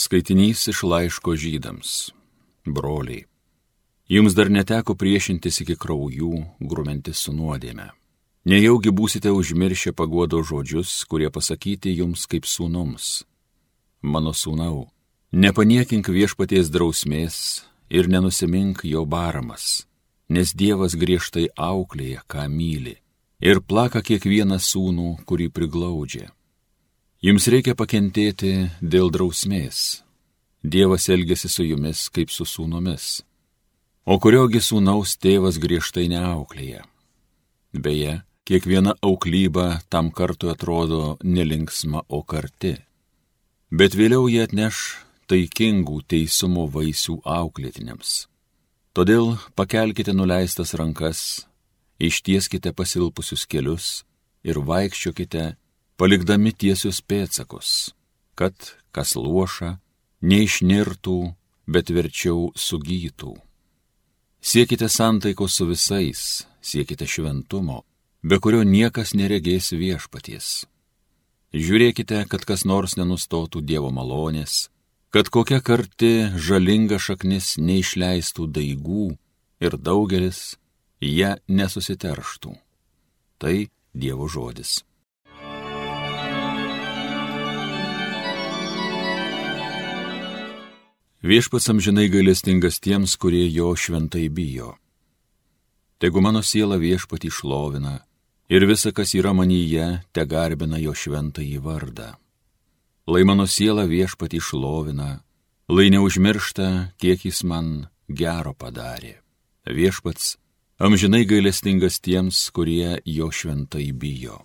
Skaitinys iš laiško žydams. Broliai. Jums dar neteko priešintis iki kraujų, grumentis su nuodėme. Nejaugi būsite užmiršę paguodo žodžius, kurie pasakyti jums kaip sūnums. Mano sūnau, nepaniekink viešpaties drausmės ir nenusimink jo baramas, nes Dievas griežtai auklėja, ką myli, ir plaka kiekvieną sūnų, kurį priglaudžia. Jums reikia pakentėti dėl drausmės. Dievas elgesi su jumis kaip su sūnomis. O kuriogi sūnaus tėvas griežtai neauklėja. Beje, kiekviena auklyba tam kartu atrodo nelinksma, o karti. Bet vėliau jie atneš taikingų teisumo vaisių auklėtiniams. Todėl pakelkite nuleistas rankas, ištieskite pasilpusius kelius ir vaikščiokite palikdami tiesius pėtsakus, kad kas luoša neišnirtų, bet verčiau sugytų. Siekite santaikos su visais, siekite šventumo, be kurio niekas neregės viešpaties. Žiūrėkite, kad kas nors nenustotų Dievo malonės, kad kokia karti žalinga šaknis neišleistų daigų ir daugelis ją nesusiterštų. Tai Dievo žodis. Viešpats amžinai gailestingas tiems, kurie jo šventai bijo. Tegu mano siela viešpatį šlovina ir visa, kas yra manyje, te garbina jo šventąjį vardą. Lai mano siela viešpatį šlovina, lai neužmiršta, kiek jis man gero padarė. Viešpats amžinai gailestingas tiems, kurie jo šventai bijo.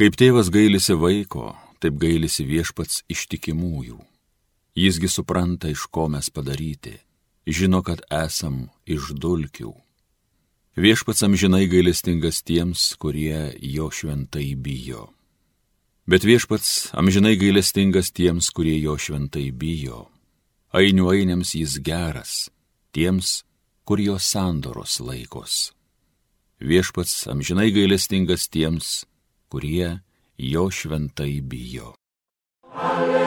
Kaip tėvas gailisi vaiko, taip gailisi viešpats ištikimųjų. Jisgi supranta, iš ko mes padaryti, žino, kad esam iš dulkių. Viešpats amžinai gailestingas tiems, kurie jo šventai bijo. Bet viešpats amžinai gailestingas tiems, kurie jo šventai bijo. Ainių ainiams jis geras, tiems, kur jo sandoros laikos. Viešpats amžinai gailestingas tiems, kurie jo šventai bijo. Alleluja.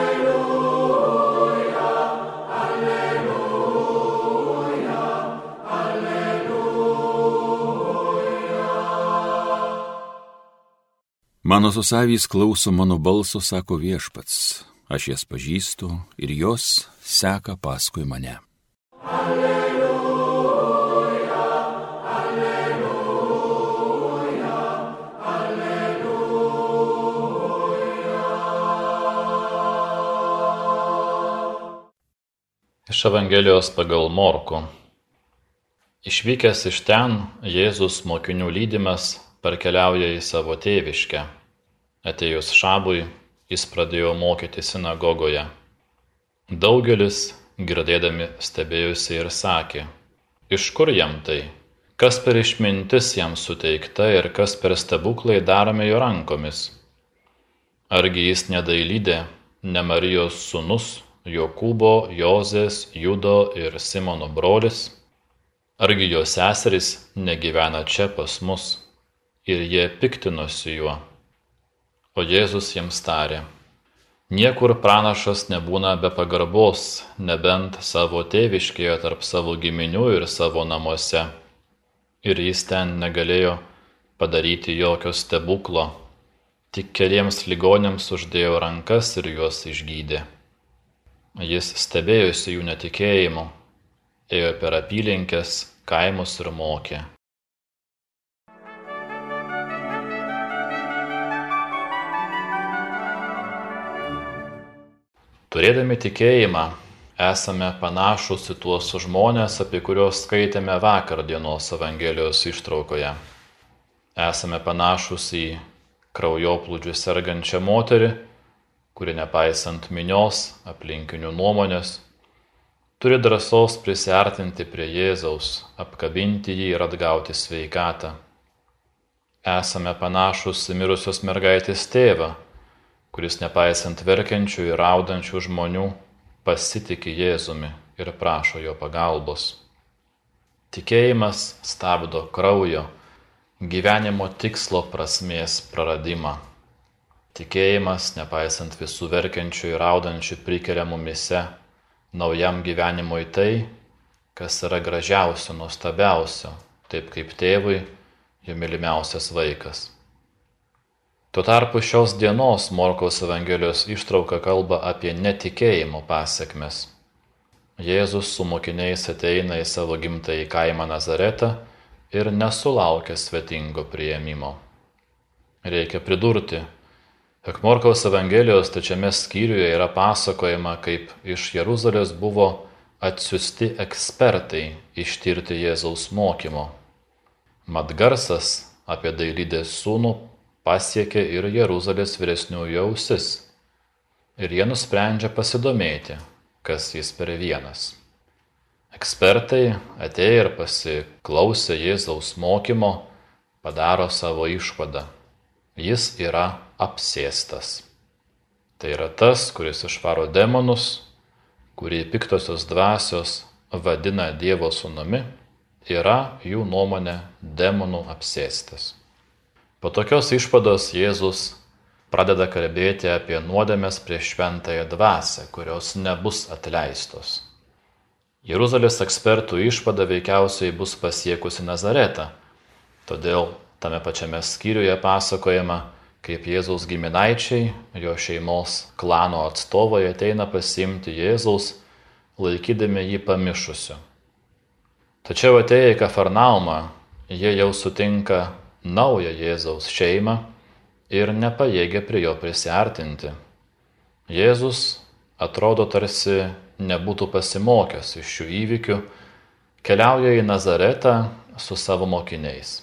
Mano susavys klauso mano balso, sako viešpats, aš jas pažįstu ir jos seka paskui mane. Alleluja, alleluja, alleluja. Iš Evangelijos pagal Morku. Išvykęs iš ten, Jėzus mokinių lydimas parkeliauja į savo tėviškę. Atėjus šabui, jis pradėjo mokyti sinagogoje. Daugelis, girdėdami, stebėjusi ir sakė, iš kur jam tai, kas per išmintis jam suteikta ir kas per stebuklai daromi jo rankomis. Argi jis nedailydė, ne Marijos sunus, Jokūbo, Jozės, Judo ir Simono brolis? Argi jo seserys negyvena čia pas mus? Ir jie piktinosi juo. O Jėzus jiems tarė, niekur pranašas nebūna be pagarbos, nebent savo tėviškėje tarp savo giminių ir savo namuose. Ir jis ten negalėjo padaryti jokio stebuklo, tik keliems ligonėms uždėjo rankas ir juos išgydė. Jis stebėjosi jų netikėjimu, ėjo per apylinkės, kaimus ir mokė. Turėdami tikėjimą, esame panašus į tuos žmonės, apie kuriuos skaitėme vakar dienos Evangelijos ištraukoje. Esame panašus į kraujoplūdžių sergančią moterį, kuri nepaisant minios aplinkinių nuomonės, turi drąsos prisartinti prie Jėzaus, apkabinti jį ir atgauti sveikatą. Esame panašus į mirusios mergaitės tėvą, kuris nepaisant verkiančių ir raudančių žmonių pasitikė Jėzumi ir prašo jo pagalbos. Tikėjimas stabdo kraujo, gyvenimo tikslo prasmės praradimą. Tikėjimas, nepaisant visų verkiančių ir raudančių, prikelia mumise naujam gyvenimui tai, kas yra gražiausio, nuostabiausio, taip kaip tėvui jo mylimiausias vaikas. Tuo tarpu šios dienos Morkaus Evangelijos ištrauka kalba apie netikėjimo pasiekmes. Jėzus su mokiniais ateina į savo gimtąjį kaimą Nazaretą ir nesulaukia svetingo prieimimo. Reikia pridurti, jog Morkaus Evangelijos tačiame skyriuje yra pasakojama, kaip iš Jeruzalės buvo atsiusti ekspertai ištirti Jėzaus mokymo. Mat garsas apie dailydės sūnų pasiekė ir Jeruzalės vyresniųjų ausis. Ir jie nusprendžia pasidomėti, kas jis per vienas. Ekspertai atėję ir pasiklausę Jėzaus mokymo padaro savo išvadą. Jis yra apsėstas. Tai yra tas, kuris išvaro demonus, kurį piktosios dvasios vadina Dievo sūnumi, yra jų nuomonė demonų apsėstas. Po tokios išvados Jėzus pradeda kalbėti apie nuodėmės prieš šventąją dvasę, kurios nebus atleistos. Jeruzalės ekspertų išvada veikiausiai bus pasiekusi Nazaretą, todėl tame pačiame skyriuje pasakojama, kaip Jėzaus giminaičiai, jo šeimos klano atstovai ateina pasimti Jėzaus, laikydami jį pamišusiu. Tačiau atėję į Kafarnaumą, jie jau sutinka naują Jėzaus šeimą ir nepajėgia prie jo prisiartinti. Jėzus atrodo tarsi nebūtų pasimokęs iš šių įvykių, keliauja į Nazaretą su savo mokiniais.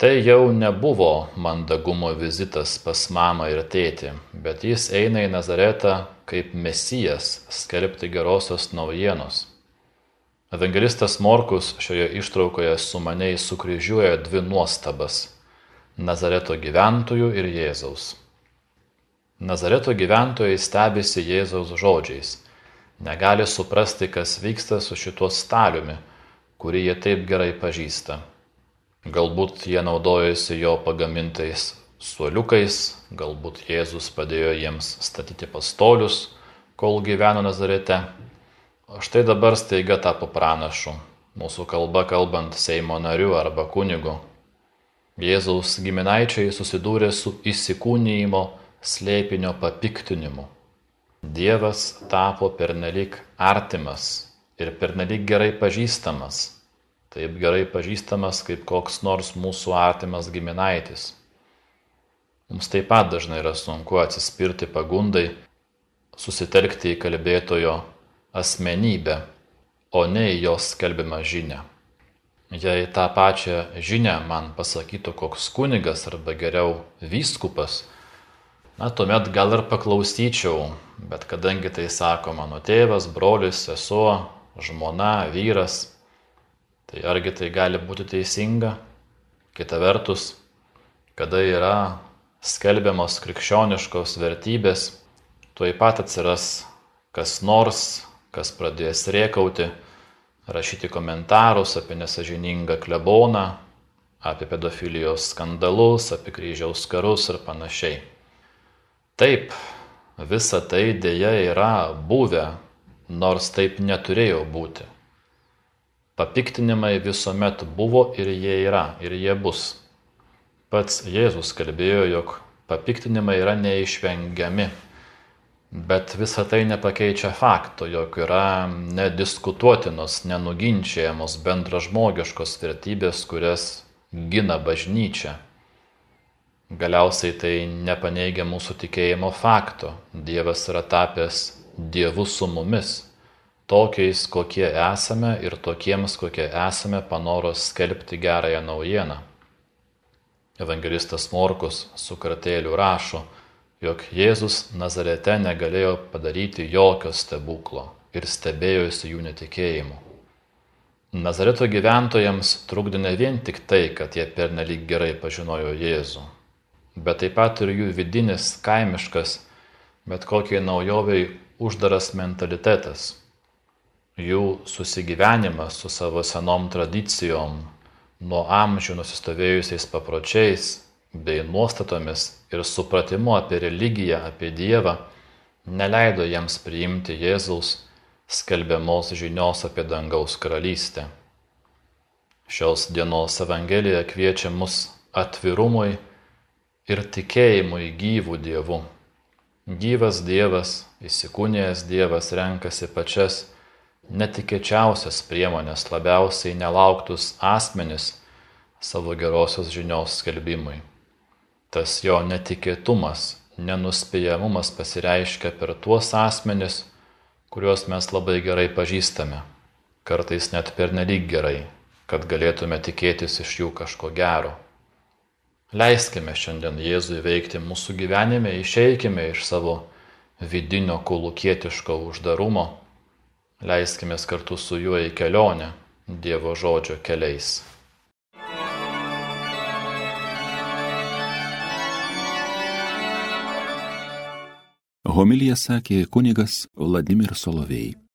Tai jau nebuvo mandagumo vizitas pas mamą ir tėtį, bet jis eina į Nazaretą kaip mesijas skelbti gerosios naujienos. Evangelistas Morkus šioje ištraukoje sumaniai sukryžiuoja dvi nuostabas - Nazareto gyventojų ir Jėzaus. Nazareto gyventojai stebisi Jėzaus žodžiais, negali suprasti, kas vyksta su šituo staliumi, kurį jie taip gerai pažįsta. Galbūt jie naudojasi jo pagamintais suoliukais, galbūt Jėzus padėjo jiems statyti pastolius, kol gyveno Nazarete O štai dabar staiga tapo pranašu, mūsų kalba kalbant Seimo nariu arba kunigu. Jėzaus giminaičiai susidūrė su įsikūnyjimo slėpinio papiktinimu. Dievas tapo pernelik artimas ir pernelik gerai pažįstamas, taip gerai pažįstamas kaip koks nors mūsų artimas giminaitis. Mums taip pat dažnai yra sunku atsispirti pagundai, susitelkti į kalbėtojo asmenybę, o ne į jos skelbimą žinę. Jei tą pačią žinę man pasakytų koks kunigas arba geriau vyskupas, na, tuomet gal ir paklausyčiau, bet kadangi tai sako mano tėvas, brolis, sesuo, žmona, vyras, tai argi tai gali būti teisinga? Kita vertus, kada yra skelbiamos krikščioniškos vertybės, tuoj pat atsiras kas nors, kas pradės rėkauti, rašyti komentarus apie nesažiningą kleboną, apie pedofilijos skandalus, apie kryžiaus karus ir panašiai. Taip, visa tai dėja yra buvę, nors taip neturėjo būti. Papiktinimai visuomet buvo ir jie yra, ir jie bus. Pats Jėzus kalbėjo, jog papiktinimai yra neišvengiami Bet visa tai nepakeičia fakto, jog yra nediskutuotinos, nenuginčiamos bendražmogiškos vertybės, kurias gina bažnyčia. Galiausiai tai nepaneigia mūsų tikėjimo fakto. Dievas yra tapęs Dievu su mumis, tokiais, kokie esame ir tokiems, kokie esame, panoros skelbti gerąją naujieną. Evangelistas Morkus su kartėliu rašo, jog Jėzus Nazarete negalėjo padaryti jokio stebuklo ir stebėjosi jų netikėjimu. Nazareto gyventojams trukdė ne vien tik tai, kad jie pernelyg gerai pažinojo Jėzų, bet taip pat ir jų vidinis kaimiškas, bet kokiai naujoviai uždaras mentalitetas, jų susigyvenimas su savo senom tradicijom, nuo amžių nusistovėjusiais papročiais bei nuostatomis ir supratimu apie religiją, apie Dievą neleido jiems priimti Jėzaus skelbiamos žinios apie dangaus karalystę. Šios dienos Evangelija kviečia mus atvirumui ir tikėjimui gyvų dievų. Gyvas Dievas, įsikūnijęs Dievas renkasi pačias netikėčiausias priemonės, labiausiai nelauktus asmenis savo gerosios žinios skelbimui. Tas jo netikėtumas, nenuspėjamumas pasireiškia per tuos asmenis, kuriuos mes labai gerai pažįstame, kartais net pernelyg gerai, kad galėtume tikėtis iš jų kažko gero. Leiskime šiandien Jėzui veikti mūsų gyvenime, išeikime iš savo vidinio kulukietiško uždarumo Leiskime kartu su juo į kelionę Dievo žodžio keliais. Homilija sakė kunigas Vladimir Solovėjai.